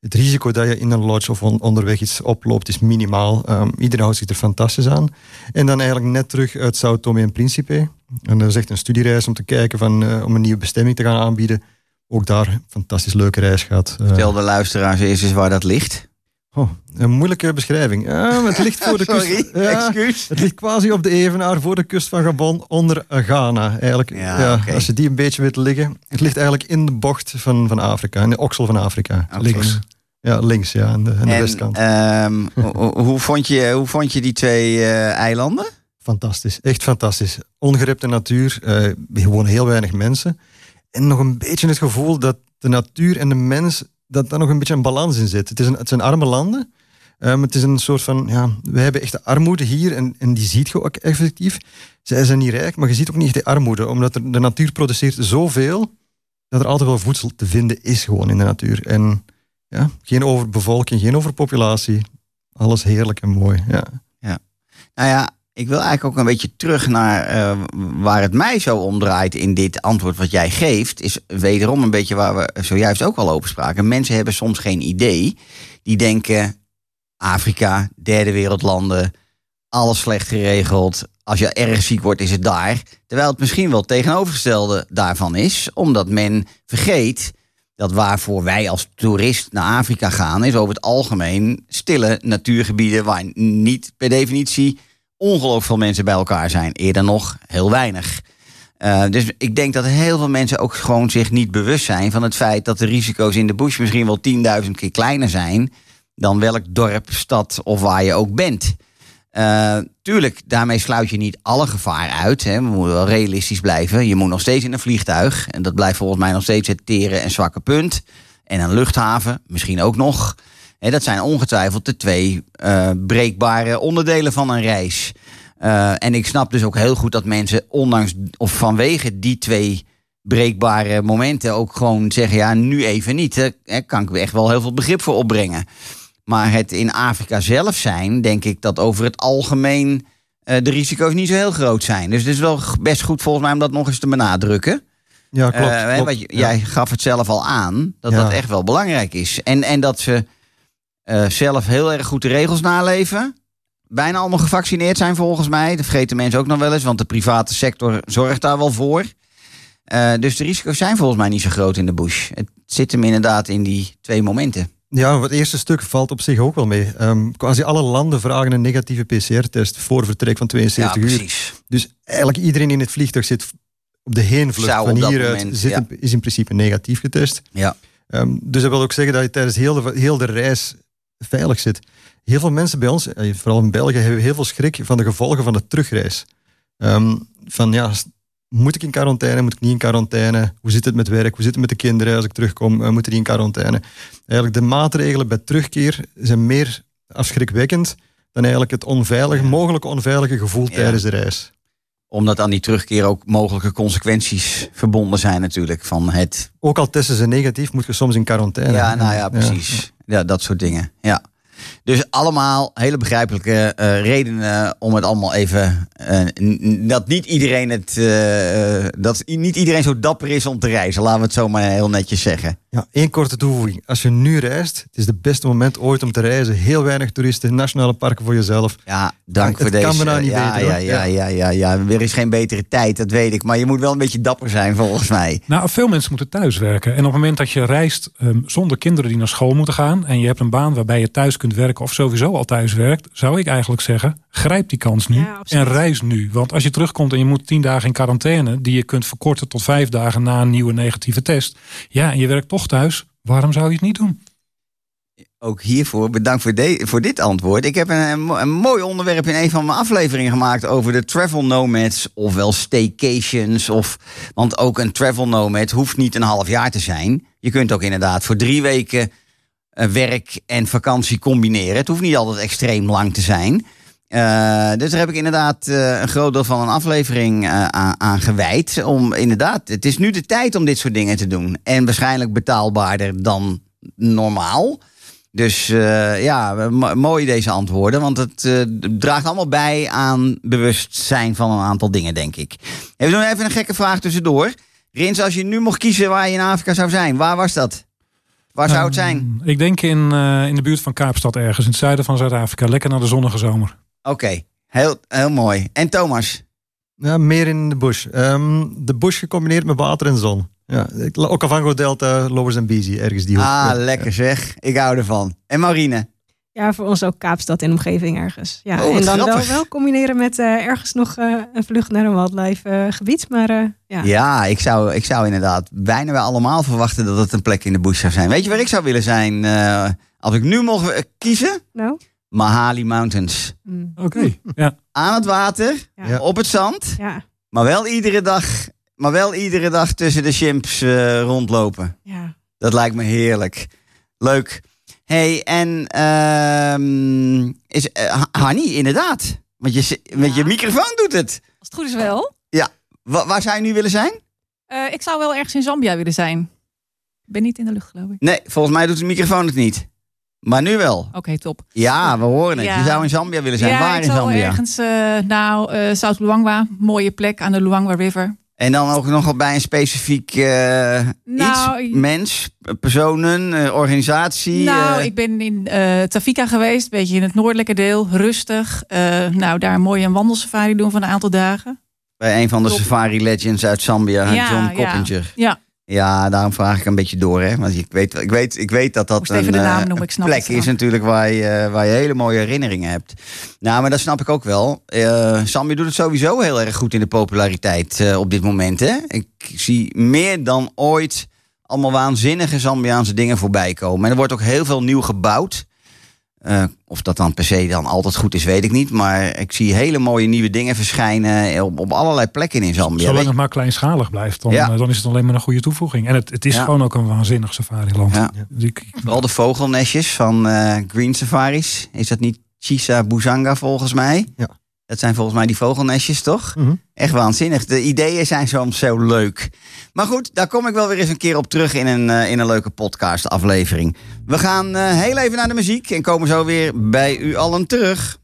Het risico dat je in een lodge of on- onderweg iets oploopt is minimaal. Ehm, iedereen houdt zich er fantastisch aan. En dan eigenlijk net terug uit Sao Tome en Principe. En dat is echt een studiereis om te kijken van, eh, om een nieuwe bestemming te gaan aanbieden. Ook daar een fantastisch leuke reis gehad. Eh,
Vertel de luisteraars eerst eens waar dat ligt.
Oh, een moeilijke beschrijving. Maar het ligt voor de
Sorry,
kust.
Excuus.
het ligt quasi op de Evenaar voor de kust van Gabon onder Ghana. Eigenlijk,
Ja.
Als je die een beetje wilt liggen. Het ligt eigenlijk in de bocht van, van Afrika, in de oksel van Afrika.
Links.
Ja, links, ja, aan de, aan de
En
westkant.
ehm, ho- ho- hoe, vond je, hoe vond je die twee eh, eilanden?
Fantastisch, echt fantastisch. Ongerepte natuur, eh, gewoon heel weinig mensen. En nog een beetje het gevoel dat de natuur en de mens, dat daar nog een beetje een balans in zit. Het, is een, het zijn arme landen. eh, maar het is een soort van, ja, we hebben echt de armoede hier en, en die ziet je ook effectief. Zij zijn niet rijk, maar je ziet ook niet echt de armoede, omdat de natuur produceert zoveel dat er altijd wel voedsel te vinden is gewoon in de natuur. En ja, geen overbevolking, geen overpopulatie. Alles heerlijk en mooi. Ja.
Nou ja, ik wil eigenlijk ook een beetje terug naar eh, waar het mij zo om draait in dit antwoord wat jij geeft. Is wederom een beetje waar we zojuist ook al over spraken. Mensen hebben soms geen idee. Die denken Afrika, derde wereldlanden, alles slecht geregeld. Als je erg ziek wordt, is het daar. Terwijl het misschien wel het tegenovergestelde daarvan is. Omdat men vergeet dat waarvoor wij als toerist naar Afrika gaan, is over het algemeen stille natuurgebieden waar niet per definitie ongelooflijk veel mensen bij elkaar zijn. Eerder nog heel weinig. Eh, dus ik denk dat heel veel mensen ook gewoon zich niet bewust zijn van het feit dat de risico's in de bush misschien wel 10.000 keer kleiner zijn dan welk dorp, stad of waar je ook bent. Eh, tuurlijk, daarmee sluit je niet alle gevaar uit. Hè. We moeten wel realistisch blijven. Je moet nog steeds in een vliegtuig. En dat blijft volgens mij nog steeds het tere en zwakke punt. En een luchthaven, misschien ook nog. Dat zijn ongetwijfeld de twee eh, breekbare onderdelen van een reis. Eh, en ik snap dus ook heel goed dat mensen, ondanks of vanwege die twee breekbare momenten, ook gewoon zeggen: ja, nu even niet. Daar kan ik echt wel heel veel begrip voor opbrengen. Maar het in Afrika zelf zijn, denk ik dat over het algemeen eh, de risico's niet zo heel groot zijn. Dus het is wel best goed volgens mij om dat nog eens te benadrukken.
Ja, klopt. Klopt. Ja.
Jij gaf het zelf al aan, dat
Ja.
dat echt wel belangrijk is. En, en dat ze eh, zelf heel erg goed de regels naleven. Bijna allemaal gevaccineerd zijn volgens mij. Dat vergeten mensen ook nog wel eens, want de private sector zorgt daar wel voor. Eh, dus de risico's zijn volgens mij niet zo groot in de bush. Het zit hem inderdaad in die twee momenten.
Ja, het eerste stuk valt op zich ook wel mee. Als je alle landen vragen een negatieve PCR-test voor vertrek van 72
ja,
uur.
precies.
Dus eigenlijk iedereen in het vliegtuig zit op de heenvlucht
Zou
van hieruit
moment,
zit
ja.
is in principe negatief getest.
Ja.
Ehm, dus dat wil ook zeggen dat je tijdens heel de, heel de reis veilig zit. Heel veel mensen bij ons, eh, vooral in België, hebben heel veel schrik van de gevolgen van de terugreis. Ehm, van ja, moet ik in quarantaine, moet ik niet in quarantaine? Hoe zit het met werk? Hoe zit het met de kinderen als ik terugkom? Eh, moeten die in quarantaine? Eigenlijk de maatregelen bij terugkeer zijn meer afschrikwekkend dan eigenlijk het onveilige, mogelijke onveilige gevoel
Ja.
tijdens de reis.
Omdat aan die terugkeer ook mogelijke consequenties verbonden zijn natuurlijk van het...
Ook al testen ze negatief, moet je soms in quarantaine.
Ja, nou ja, precies. Ja, dat soort dingen. Ja. Dus allemaal hele begrijpelijke eh, redenen om het allemaal even... eh, dat niet iedereen het... eh, dat niet iedereen zo dapper is om te reizen. Laten we het zo maar heel netjes zeggen.
Ja, één korte toevoeging. Als je nu reist, het is het beste moment ooit om te reizen. Heel weinig toeristen, nationale parken voor jezelf.
Ja, dank
Het
voor
kan
deze.
bijna niet
ja,
beter,
ja, ja,
Ja.
ja, ja, ja. Er is geen betere tijd, dat weet ik. Maar je moet wel een beetje dapper zijn volgens mij.
Nou, veel mensen moeten thuiswerken. En op het moment dat je reist ehm, zonder kinderen die naar school moeten gaan. en je hebt een baan waarbij je thuis kunt werken. of sowieso al thuis werkt. zou ik eigenlijk zeggen: grijp die kans nu.
Ja,
en reis nu. Want als je terugkomt en je moet tien dagen in quarantaine. die je kunt verkorten tot vijf dagen na een nieuwe negatieve test. ja, en je werkt toch thuis. waarom zou je het niet doen?
Ook hiervoor bedankt voor, de, voor dit antwoord. Ik heb een, een, mo- een mooi onderwerp in een van mijn afleveringen gemaakt over de travel nomads, ofwel staycations. Of, want ook een travel nomad hoeft niet een half jaar te zijn. Je kunt ook inderdaad voor drie weken eh, werk en vakantie combineren. Het hoeft niet altijd extreem lang te zijn. Eh, dus daar heb ik inderdaad eh, een groot deel van een aflevering eh, aan, aan gewijd. Om inderdaad, het is nu de tijd om dit soort dingen te doen. En waarschijnlijk betaalbaarder dan normaal. Dus ja, mo- mooi deze antwoorden. Want het draagt allemaal bij aan bewustzijn van een aantal dingen, denk ik. Even doen even een gekke vraag tussendoor. Rins, als je nu mocht kiezen waar je in Afrika zou zijn, waar was dat? Waar zou het zijn?
Ehm, ik denk in, in de buurt van Kaapstad ergens. in het zuiden van Zuid-Afrika. Lekker naar de zonnige zomer.
Oké, heel, heel mooi. En Thomas?
Ja, meer in de bush. Ehm, de bush gecombineerd met water en zon. Ja, ik- Okavango Delta, Lowers en Busy, ergens die hoek.
Ah,
Ja.
lekker zeg. Ik hou ervan. En Marine?
Ja, voor ons ook Kaapstad en omgeving ergens. Ja,
Oh,
en dan wel, wel combineren met eh, ergens nog eh, een vlucht naar een wildlife eh, gebied. Maar eh, ja.
Ja, ik, zou, ik zou inderdaad bijna bij allemaal verwachten dat het een plek in de bush zou zijn. Weet je waar ik zou willen zijn eh, als ik nu mocht kiezen?
Nou,
Mahali Mountains.
mm,
Oké. Ja.
Aan het water,
ja.
Ja.
op het zand,
Ja,
maar wel iedere dag, maar wel iedere dag tussen de chimps eh, rondlopen.
ja.
Dat lijkt me heerlijk. Leuk. hey, en ehm is eh, Hanny, inderdaad. Want je, met je
Ja.
microfoon doet het.
Als het goed is wel.
Wa- waar zou je nu willen zijn?
Eh, ik zou wel ergens in Zambia willen zijn. Ik ben niet in de lucht, geloof ik.
Nee, volgens mij doet de microfoon het niet. Maar nu wel.
Oké, top.
Ja, we horen het.
Ja.
Je zou in Zambia willen zijn.
ja,
Waar in Zambia?
ergens, eh nou, eh South Luangwa. Mooie plek aan de Luangwa River.
En dan ook nog wel bij een specifiek
Nou,
iets, mens, personen, organisatie.
nou, ik ben in Tafika geweest. Een beetje in het noordelijke deel. Rustig. Nou, daar mooi een wandelsafari doen van een aantal dagen.
bij een van de
top.
safari legends uit Zambia,
Ja,
John
ja.
Coppinger.
Ja.
Ja, daarom vraag ik een beetje door, hè? Want ik weet, ik weet, ik weet dat dat een, eh,
noemen,
plek
het
is natuurlijk waar je, eh, waar je hele mooie herinneringen hebt. Nou, maar dat snap ik ook wel. Zambia doet het sowieso heel erg goed in de populariteit op dit moment, hè? Ik zie meer dan ooit allemaal waanzinnige Zambiaanse dingen voorbij komen. En er wordt ook heel veel nieuw gebouwd. Eh, of dat dan per se dan altijd goed is, weet ik niet. Maar ik zie hele mooie nieuwe dingen verschijnen op, op allerlei plekken in Zambia.
Zolang het maar kleinschalig blijft, dan,
Ja.
eh, dan is het alleen maar een goede toevoeging. En het, het is
Ja.
gewoon ook een waanzinnig safariland.
Ja.
Die- ik-
Vooral de vogelnestjes van eh, Green Safaris. Is dat niet Chisa Buzanga volgens mij?
Ja.
Dat zijn volgens mij die vogelnestjes, toch?
Mhm.
Echt waanzinnig. De ideeën zijn soms zo leuk. Maar goed, daar kom ik wel weer eens een keer op terug in een, eh, in een leuke podcast aflevering. We gaan eh, heel even naar de muziek en komen zo weer bij u allen terug.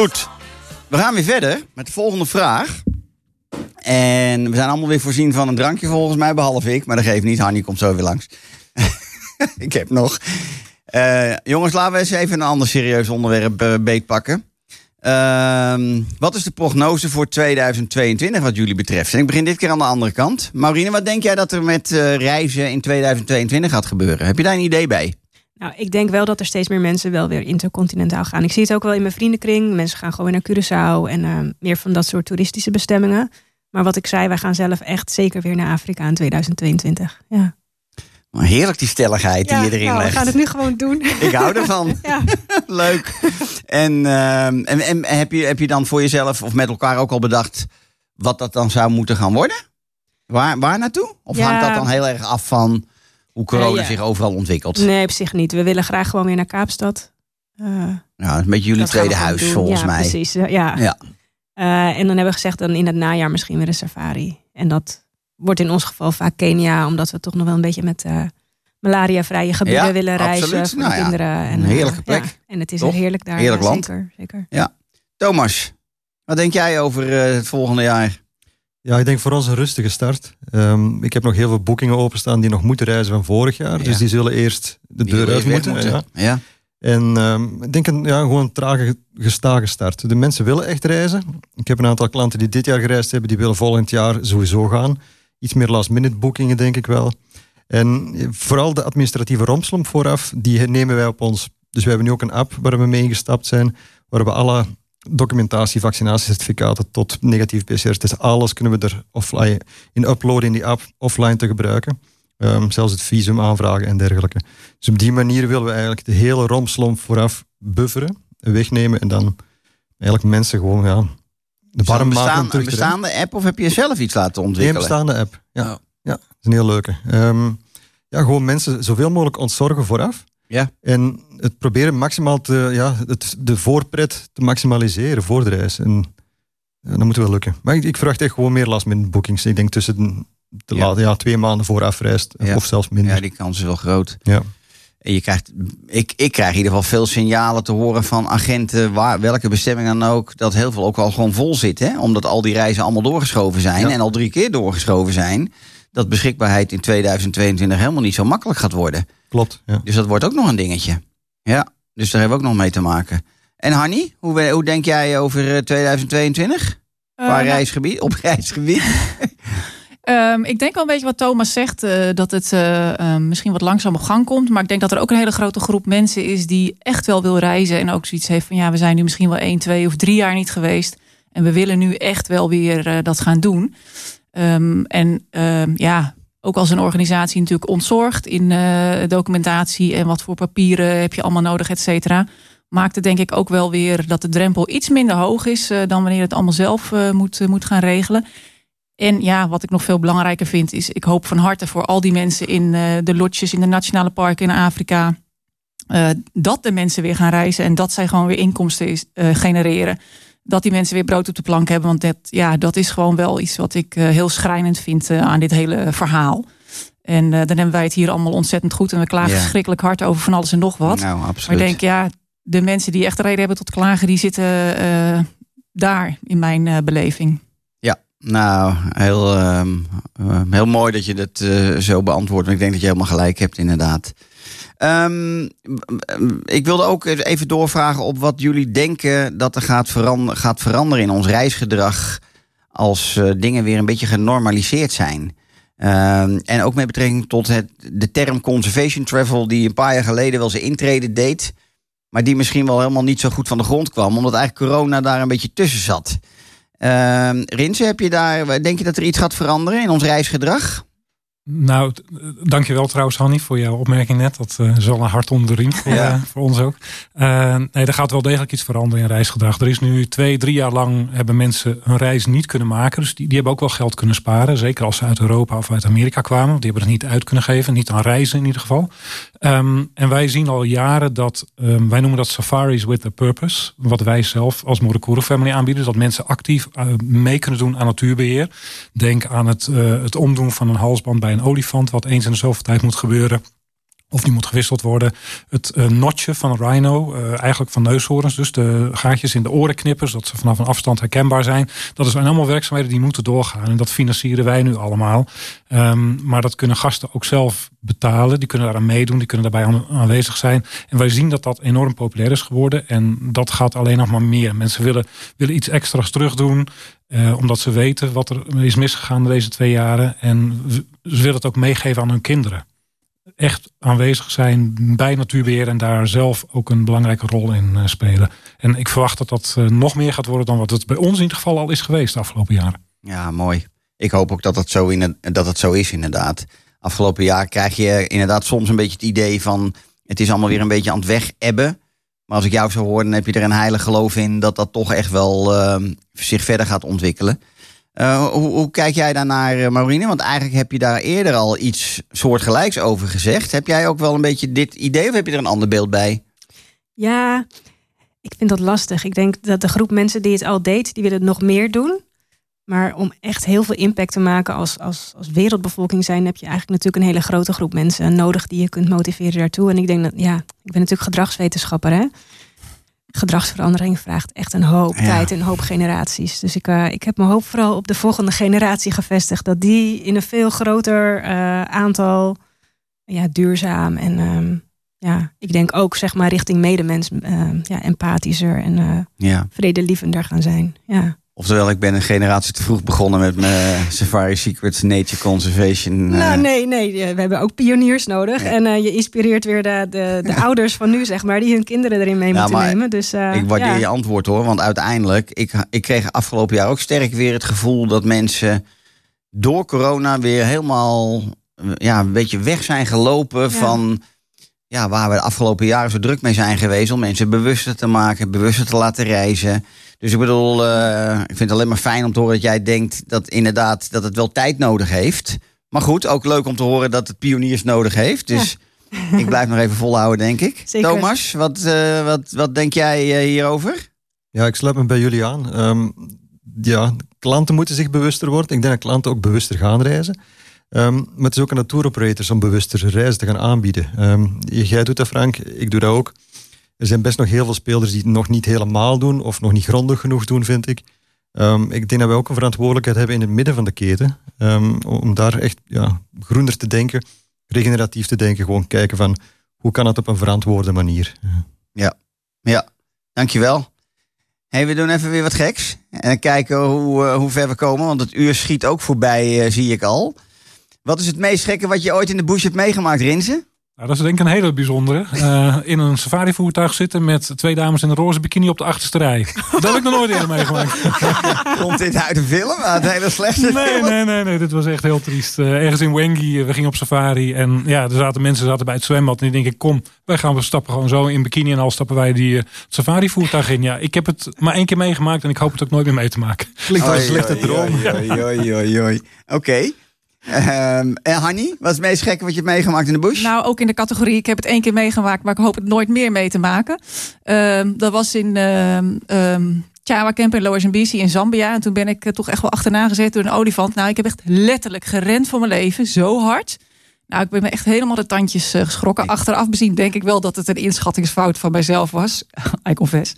Goed, we gaan weer verder met de volgende vraag. En we zijn allemaal weer voorzien van een drankje volgens mij, behalve ik. Maar dat geeft niet, Hanny komt zo weer langs. ik heb nog. Eh, jongens, laten we eens even een ander serieus onderwerp eh, beetpakken. Ehm, wat is de prognose voor 2022 wat jullie betreft? En ik begin dit keer aan de andere kant. Maurine, wat denk jij dat er met eh, reizen in 2022 gaat gebeuren? Heb je daar een idee bij?
Nou, ik denk wel dat er steeds meer mensen wel weer intercontinentaal gaan. Ik zie het ook wel in mijn vriendenkring. Mensen gaan gewoon naar Curaçao en eh, meer van dat soort toeristische bestemmingen. Maar wat ik zei, wij gaan zelf echt zeker weer naar Afrika in 2022. Ja,
Maar Heerlijk die stelligheid die je erin
nou, we
legt.
gaan het nu gewoon doen.
Ik hou ervan.
ja.
Leuk. En, ehm, en, en heb, je, heb je dan voor jezelf of met elkaar ook al bedacht wat dat dan zou moeten gaan worden? Waar, waar naartoe? Of
Ja.
hangt dat dan heel erg af van hoe corona
ja.
zich overal ontwikkelt?
Nee, op zich niet. We willen graag gewoon weer naar Kaapstad. Eh,
Nou, een beetje jullie tweede huis volgens
ja,
mij.
Precies, ja.
Ja.
Eh, en dan hebben we gezegd dan in het najaar misschien weer een safari. En dat wordt in ons geval vaak Kenia, omdat we toch nog wel een beetje met eh malaria-vrije gebieden
Ja,
willen reizen
absoluut.
voor
Nou ja,
kinderen. En,
een heerlijke plek.
ja, en het is
Toch?
er heerlijk daar.
Heerlijk
ja,
land.
Zeker, zeker.
Thomas, wat denk jij over het volgende jaar?
Ja, ik denk voor ons een rustige start. Ehm, ik heb nog heel veel boekingen openstaan die nog moeten reizen van vorig jaar.
Ja.
Dus die zullen eerst de
Die
deur uit moeten. Ja.
Ja.
En ehm, ik denk een ja, gewoon een trage, gestage start. De mensen willen echt reizen. Ik heb een aantal klanten die dit jaar gereisd hebben, die willen volgend jaar sowieso gaan. Iets meer last minute boekingen, denk ik wel. En eh, vooral de administratieve rompslomp vooraf, die nemen wij op ons. Dus we hebben nu ook een app waar we mee ingestapt zijn, waar we alle documentatie, vaccinatiecertificaten tot negatief PCR-test, alles kunnen we er offline in uploaden in die app, offline te gebruiken. Ehm, zelfs het visum aanvragen en dergelijke. Dus op die manier willen we eigenlijk de hele rompslomp vooraf bufferen, wegnemen en dan eigenlijk mensen gewoon ja, de warm maken
bestaan, een bestaande app of heb je zelf iets laten
Nee, een
ontwikkelen?
bestaande app. Ja,
Oh.
ja dat is een heel leuke. Ehm, ja, gewoon mensen zoveel mogelijk ontzorgen vooraf.
Ja.
En het proberen maximaal te, ja, het, de voorpret te maximaliseren voor de reis. En ja, dat moet wel lukken. Maar ik, ik verwacht echt gewoon meer last minute boekings. Ik denk tussen de, de
Ja.
twee maanden vooraf reist.
Ja.
Of zelfs minder.
Ja, die kans is wel groot.
Ja.
En je krijgt, ik, ik krijg in ieder geval veel signalen te horen van agenten, waar, welke bestemming dan ook, dat heel veel ook al gewoon vol zit. Hè? Omdat al die reizen allemaal doorgeschoven zijn
Ja.
en al drie keer doorgeschoven zijn. Dat beschikbaarheid in 2022 helemaal niet zo makkelijk gaat worden.
Klopt. Ja.
Dus dat wordt ook nog een dingetje. Ja, dus daar hebben we ook nog mee te maken. En Hanny, hoe, hoe denk jij over eh, 2022?
Eh,
Qua
nou,
reisgebied, op reisgebied?
Ehm, ik denk wel een beetje wat Thomas zegt, eh, dat het eh, eh, misschien wat langzaam op gang komt. Maar ik denk dat er ook een hele grote groep mensen is die echt wel wil reizen. En ook zoiets heeft van ja, we zijn nu misschien wel één, twee of drie jaar niet geweest. En we willen nu echt wel weer eh, dat gaan doen. Ehm, en ehm, ja, ook als een organisatie natuurlijk ontzorgd in eh, documentatie en wat voor papieren heb je allemaal nodig, et cetera. Maakt het denk ik ook wel weer dat de drempel iets minder hoog is eh, dan wanneer het allemaal zelf eh, moet, moet gaan regelen. En ja, wat ik nog veel belangrijker vind, is ik hoop van harte voor al die mensen in de lotjes, in de nationale parken in Afrika, dat de mensen weer gaan reizen en dat zij gewoon weer inkomsten genereren. Dat die mensen weer brood op de plank hebben. Want dat, ja, dat is gewoon wel iets wat ik eh, heel schrijnend vind eh, aan dit hele verhaal. En eh, dan hebben wij het hier allemaal ontzettend goed. En we klagen
Ja.
verschrikkelijk hard over van alles en nog wat.
Nou,
Maar
absoluut.
ik denk, ja, de mensen die echt reden hebben tot klagen, die zitten daar in mijn beleving.
Nou, heel, ehm, eh, heel mooi dat je dat zo beantwoordt. Ik denk dat je helemaal gelijk hebt, inderdaad. Ehm, ik wilde ook even doorvragen op wat jullie denken dat er gaat, verander, gaat veranderen in ons reisgedrag. als eh, dingen weer een beetje genormaliseerd zijn. Ehm, en ook met betrekking tot het, de term conservation travel, die een paar jaar geleden wel zijn intrede deed. Maar die misschien wel helemaal niet zo goed van de grond kwam, omdat eigenlijk corona daar een beetje tussen zat. Ehm Rinse, heb je daar, denk je dat er iets gaat veranderen in ons reisgedrag?
Nou, eh, dankjewel trouwens Hanny voor jouw opmerking net. Dat eh, is wel een hart onder de riem voor,
Ja.
eh, voor ons ook. Nee, er gaat wel degelijk iets veranderen in reisgedrag. Er is nu twee, drie jaar lang hebben mensen hun reis niet kunnen maken. Dus die, die hebben ook wel geld kunnen sparen. Zeker als ze uit Europa of uit Amerika kwamen. Die hebben het niet uit kunnen geven. Niet aan reizen in ieder geval. Ehm, en wij zien al jaren dat, ehm, wij noemen dat safaris with a purpose. Wat wij zelf als Morakuru Family aanbieden. Dat mensen actief mee kunnen doen aan natuurbeheer. Denk aan het, het omdoen van een halsband bij een olifant. Wat eens in de zoveel tijd moet gebeuren. Of die moet gewisseld worden. Het eh, notje van rhino, eh, eigenlijk van neushoorns. Dus de gaatjes in de orenknippers, dat ze vanaf een afstand herkenbaar zijn. Dat zijn allemaal werkzaamheden die moeten doorgaan. En dat financieren wij nu allemaal. Ehm, maar dat kunnen gasten ook zelf betalen. Die kunnen daaraan meedoen, die kunnen daarbij aan- aanwezig zijn. En wij zien dat dat enorm populair is geworden. En dat gaat alleen nog maar meer. Mensen willen, willen iets extra's terugdoen. Eh, omdat ze weten wat er is misgegaan deze twee jaren. En ze willen het ook meegeven aan hun kinderen echt aanwezig zijn bij natuurbeheer en daar zelf ook een belangrijke rol in eh, spelen. En ik verwacht dat dat eh, nog meer gaat worden dan wat het bij ons in ieder geval al is geweest de afgelopen jaren.
Ja, mooi. Ik hoop ook dat het zo, in dat het zo is, inderdaad. Afgelopen jaar krijg je inderdaad soms een beetje het idee van... het is allemaal weer een beetje aan het wegebben. Maar als ik jou zo hoor, dan heb je er een heilig geloof in... dat dat toch echt wel ehm, zich verder gaat ontwikkelen. Eh, hoe, hoe kijk jij daarnaar, eh, Maurine? Want eigenlijk heb je daar eerder al iets soortgelijks over gezegd. Heb jij ook wel een beetje dit idee of heb je er een ander beeld bij?
Ja, ik vind dat lastig. Ik denk dat de groep mensen die het al deed, die willen het nog meer doen. Maar om echt heel veel impact te maken als, als, als wereldbevolking zijn, heb je eigenlijk natuurlijk een hele grote groep mensen nodig die je kunt motiveren daartoe. En ik denk dat, ja, ik ben natuurlijk gedragswetenschapper, hè. Gedragsverandering vraagt echt een hoop
Ja.
tijd en een hoop generaties. Dus ik, eh, ik heb mijn hoop vooral op de volgende generatie gevestigd. Dat die in een veel groter eh, aantal ja, duurzaam en ehm, ja, ik denk ook zeg maar richting medemens ehm, ja, empathischer en eh
Ja.
vredelievender gaan zijn. Ja.
Oftewel, ik ben een generatie te vroeg begonnen met mijn Safari Secrets Nature Conservation. eh,
Nou, nee, nee, eh, we hebben ook pioniers nodig.
Ja.
En eh, je inspireert weer de, de, de ouders van nu, zeg maar, die hun kinderen erin mee moeten nemen. Dus, eh,
Ik waardeer
ja.
je antwoord hoor, want uiteindelijk, ik, ik kreeg afgelopen jaar ook sterk weer het gevoel dat mensen door corona weer helemaal eh, ja, een beetje weg zijn gelopen van ja, waar we de afgelopen jaren zo druk mee zijn geweest om mensen bewuster te maken, bewuster te laten reizen. Dus ik bedoel, eh, ik vind het alleen maar fijn om te horen dat jij denkt dat inderdaad dat het wel tijd nodig heeft. Maar goed, ook leuk om te horen dat het pioniers nodig heeft. Dus ik blijf nog even volhouden, denk ik.
Zeker.
Thomas, wat, eh, wat, wat denk jij eh, hierover?
Ja, ik sluit me bij jullie aan. Ehm, ja, klanten moeten zich bewuster worden. Ik denk dat klanten ook bewuster gaan reizen. Ehm, maar het is ook aan de tour operators om bewuster reizen te gaan aanbieden. Ehm, jij doet dat, Frank. Ik doe dat ook. Er zijn best nog heel veel spelers die het nog niet helemaal doen of nog niet grondig genoeg doen, vind ik. Ehm, ik denk dat wij ook een verantwoordelijkheid hebben in het midden van de keten. ehm, om daar echt ja, groener te denken, regeneratief te denken. Gewoon kijken van hoe kan het op een verantwoorde manier.
Ja, dankjewel. Hey, we doen even weer wat geks. En kijken hoe, eh, hoe ver we komen. Want het uur schiet ook voorbij, eh, zie ik al. Wat is het meest gekke wat je ooit in de bush hebt meegemaakt, Rinse?
Nou, dat is denk ik een hele bijzondere. Eh, in een safari-voertuig zitten met twee dames in een roze bikini op de achterste rij. Dat heb ik nog nooit eerder meegemaakt.
Komt dit uit een film? Uit een hele slechte
Nee,
film?
nee, nee, nee, dit was echt heel triest. Eh, ergens in Wengi, eh, we gingen op safari. En ja, er zaten mensen zaten bij het zwembad. En die denk ik, kom, wij gaan we stappen gewoon zo in bikini. En al stappen wij die eh, safari-voertuig in. Ja, ik heb het maar één keer meegemaakt. En ik hoop het ook nooit meer mee te maken.
Klinkt als een
Oei,
slechte
oei,
droom.
oei, oei, Oké. Ehm, en Hanny, wat is het meest gekke wat je hebt meegemaakt in de bush?
Nou, ook in de categorie, ik heb het één keer meegemaakt, maar ik hoop het nooit meer mee te maken. Ehm, dat was in ehm ehm, Chawa Camp in Lower in Zambia. En toen ben ik eh, toch echt wel achterna gezet door een olifant. Nou, ik heb echt letterlijk gerend voor mijn leven, zo hard. Nou, ik ben me echt helemaal de tandjes eh, geschrokken. Achteraf bezien denk ik wel dat het een inschattingsfout van mijzelf was. I confess.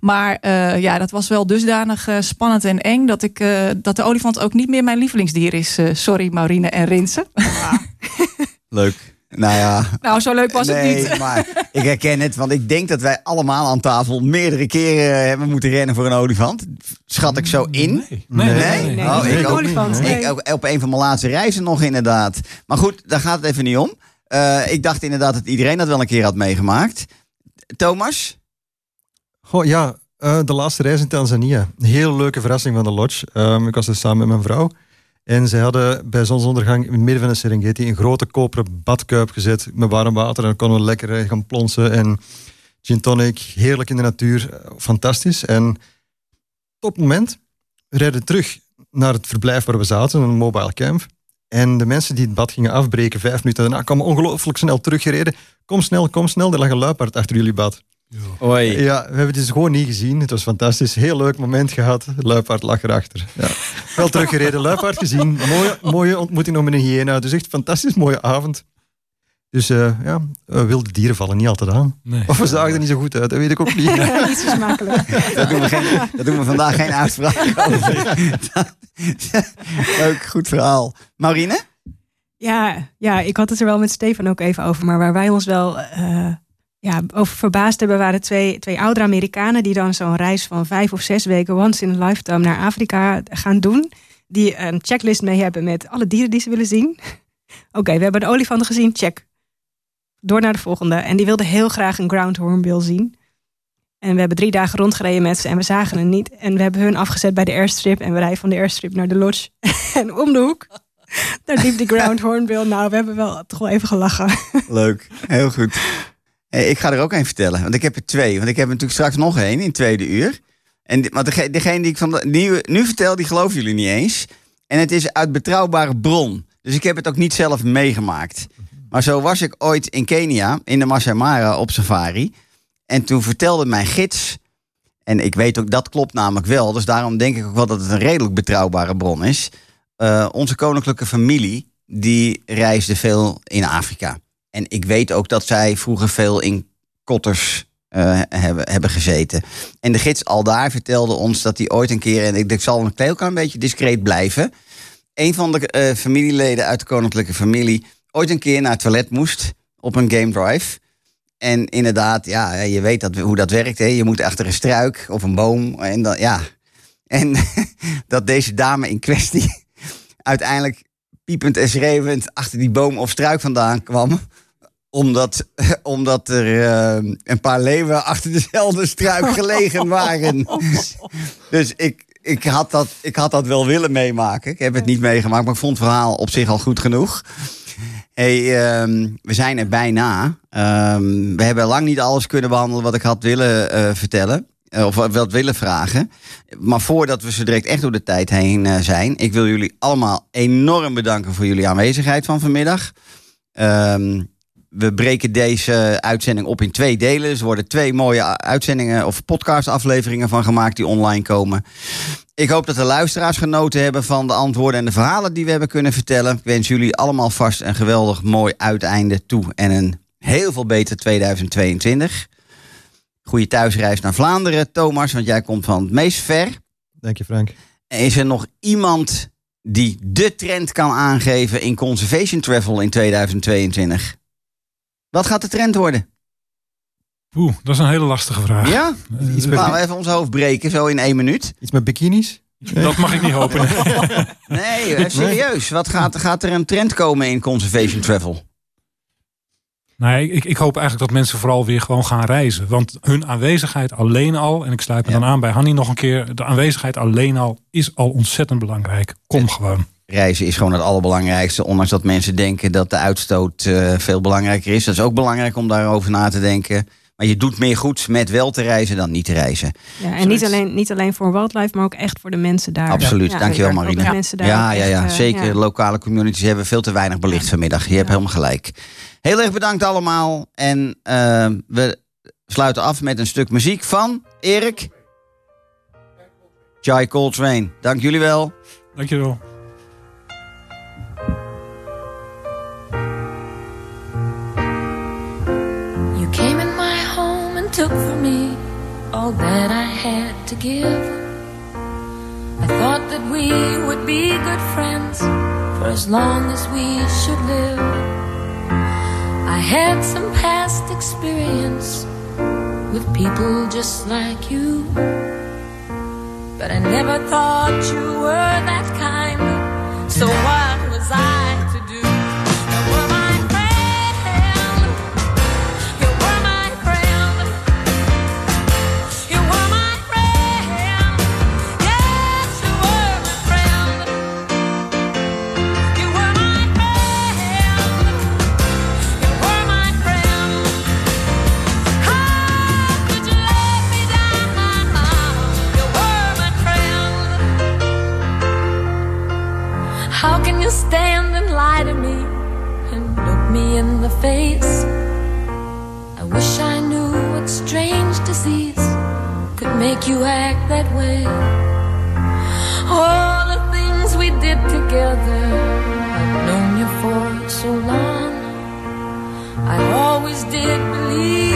Maar eh, ja, dat was wel dusdanig eh, spannend en eng... Dat, ik, dat de olifant ook niet meer mijn lievelingsdier is. Sorry, Maurine en Rinsen.
Leuk. Nou ja,
Nou, zo leuk was
nee,
het niet.
maar ik herken het, want ik denk dat wij allemaal aan tafel meerdere keren hebben moeten rennen voor een olifant. Schat ik zo in?
Nee,
Nee?
nee, nee,
Oh, ik
olifant.
Ik ook op een van mijn laatste reizen nog inderdaad. Maar goed, daar gaat het even niet om. Eh, ik dacht inderdaad dat iedereen dat wel een keer had meegemaakt. Thomas?
Goh, ja, eh, de laatste reis in Tanzania. Heel leuke verrassing van de lodge. Ehm, ik was er samen met mijn vrouw. En ze hadden bij zonsondergang in het midden van de Serengeti een grote koperen badkuip gezet met warm water. En dan konden we lekker eh, gaan plonsen en gin tonic. Heerlijk in de natuur. Eh, Fantastisch. En top moment. Rijden terug naar het verblijf waar we zaten, een mobile camp. En de mensen die het bad gingen afbreken, vijf minuten daarna, kwamen ongelooflijk snel teruggereden. Kom snel, kom snel, er lag een luipaard achter jullie bad. Ja, we hebben het dus gewoon niet gezien. Het was fantastisch. Heel leuk moment gehad. Luipaard lag erachter. Ja. Wel teruggereden, luipaard gezien. Mooie, mooie ontmoeting nog met een hyena. Dus echt fantastisch mooie avond. Dus eh, ja, eh, wilde dieren vallen niet altijd aan.
Nee.
Of we zagen er niet zo goed uit, dat weet ik ook niet.
Niet zo smakelijk.
Daar doen we, geen, daar doen we vandaag geen uitspraak over. Leuk, goed verhaal. Maurine?
Ja, ja, ik had het er wel met Stefan ook even over. Maar waar wij ons wel eh, ja, over verbaasd hebben, waren twee, twee oudere Amerikanen die dan zo'n reis van vijf of zes weken once in a lifetime naar Afrika gaan doen. Die een checklist mee hebben met alle dieren die ze willen zien. Oké, we hebben de olifanten gezien, check. Door naar de volgende. En die wilde heel graag een ground hornbill zien. En we hebben drie dagen rondgereden met ze en we zagen hem niet. En we hebben hun afgezet bij de airstrip. En we rijden van de airstrip naar de lodge. en om de hoek, daar liep die ground hornbill. Nou, we hebben wel toch wel even gelachen.
Leuk, heel goed. Hey, ik ga er ook een vertellen, want ik heb er twee. Want ik heb er natuurlijk straks nog één in tweede uur. En, dege- degene die ik van de, nu, nu vertel, die geloven jullie niet eens. En het is uit betrouwbare bron. Dus ik heb het ook niet zelf meegemaakt. Maar zo was ik ooit in Kenia, in de Masai Mara op safari. En toen vertelde mijn gids... En ik weet ook, dat klopt namelijk wel. Dus daarom denk ik ook wel dat het een redelijk betrouwbare bron is. Eh, onze koninklijke familie, die reisde veel in Afrika. En ik weet ook dat zij vroeger veel in kotters eh, hebben, hebben gezeten. En de gids al daar vertelde ons dat hij ooit een keer... en ik, ik zal een heel klein beetje discreet blijven... een van de eh, familieleden uit de koninklijke familie... ooit een keer naar het toilet moest op een game drive... En inderdaad, ja, je weet dat, hoe dat werkt. Hè? Je moet achter een struik of een boom. En dan, ja. En dat deze dame in kwestie uiteindelijk piepend en schreeuwend achter die boom of struik vandaan kwam. Omdat, omdat er eh, een paar leeuwen achter dezelfde struik gelegen waren. Dus ik, ik, had dat, ik had dat wel willen meemaken. Ik heb het niet meegemaakt, maar ik vond het verhaal op zich al goed genoeg. Hey, ehm, we zijn er bijna. Ehm, we hebben lang niet alles kunnen behandelen wat ik had willen eh, vertellen. Eh, of wat willen vragen. Maar voordat we zo direct echt door de tijd heen zijn. Ik wil jullie allemaal enorm bedanken voor jullie aanwezigheid van vanmiddag. Ehm, we breken deze uitzending op in twee delen. Dus er worden twee mooie uitzendingen of podcastafleveringen van gemaakt die online komen. Ik hoop dat de luisteraars genoten hebben van de antwoorden en de verhalen die we hebben kunnen vertellen. Ik wens jullie allemaal vast een geweldig mooi uiteinde toe en een heel veel beter 2022. Goeie thuisreis naar Vlaanderen, Thomas, want jij komt van het meest ver.
Dank je, Frank.
Is er nog iemand die de trend kan aangeven in conservation travel in 2022? Wat gaat de trend worden?
Oeh, dat is een hele lastige vraag.
Ja?
Eh,
Iets met,
Laten we even ons hoofd breken, zo in één minuut.
iets met bikinis?
dat mag ik niet hopen.
Nee, eh, serieus. Wat gaat, gaat er een trend komen in conservation travel?
Nee, ik, ik hoop eigenlijk dat mensen vooral weer gewoon gaan reizen. Want hun aanwezigheid alleen al, en ik sluit me
Ja.
dan aan bij Hanny nog een keer. De aanwezigheid alleen al is al ontzettend belangrijk. Kom gewoon.
Reizen is gewoon het allerbelangrijkste. Ondanks dat mensen denken dat de uitstoot eh, veel belangrijker is. Dat is ook belangrijk om daarover na te denken. Maar je doet meer goed met wel te reizen dan niet te reizen.
Ja, en niet alleen, niet alleen voor wildlife, maar ook echt voor de mensen daar.
Absoluut.
Ja,
Dankjewel
de
Marina.
mensen daar
Ja, ja, ja.
eh,
zeker.
ja.
Lokale communities hebben veel te weinig belicht vanmiddag. Je hebt helemaal gelijk. Heel erg bedankt allemaal. En eh, we sluiten af met een stuk muziek van Erik. Jai Coltrane. Dank jullie wel.
Dankjewel.
You all that I had to give. I thought that we would be good friends for as long as we should live. I had some past experience with people just like you. But I never thought you were that kind. So what was I to do? Face? I wish I knew what strange disease could make you act that way. All the things we did together, I've known you for so long. I always did believe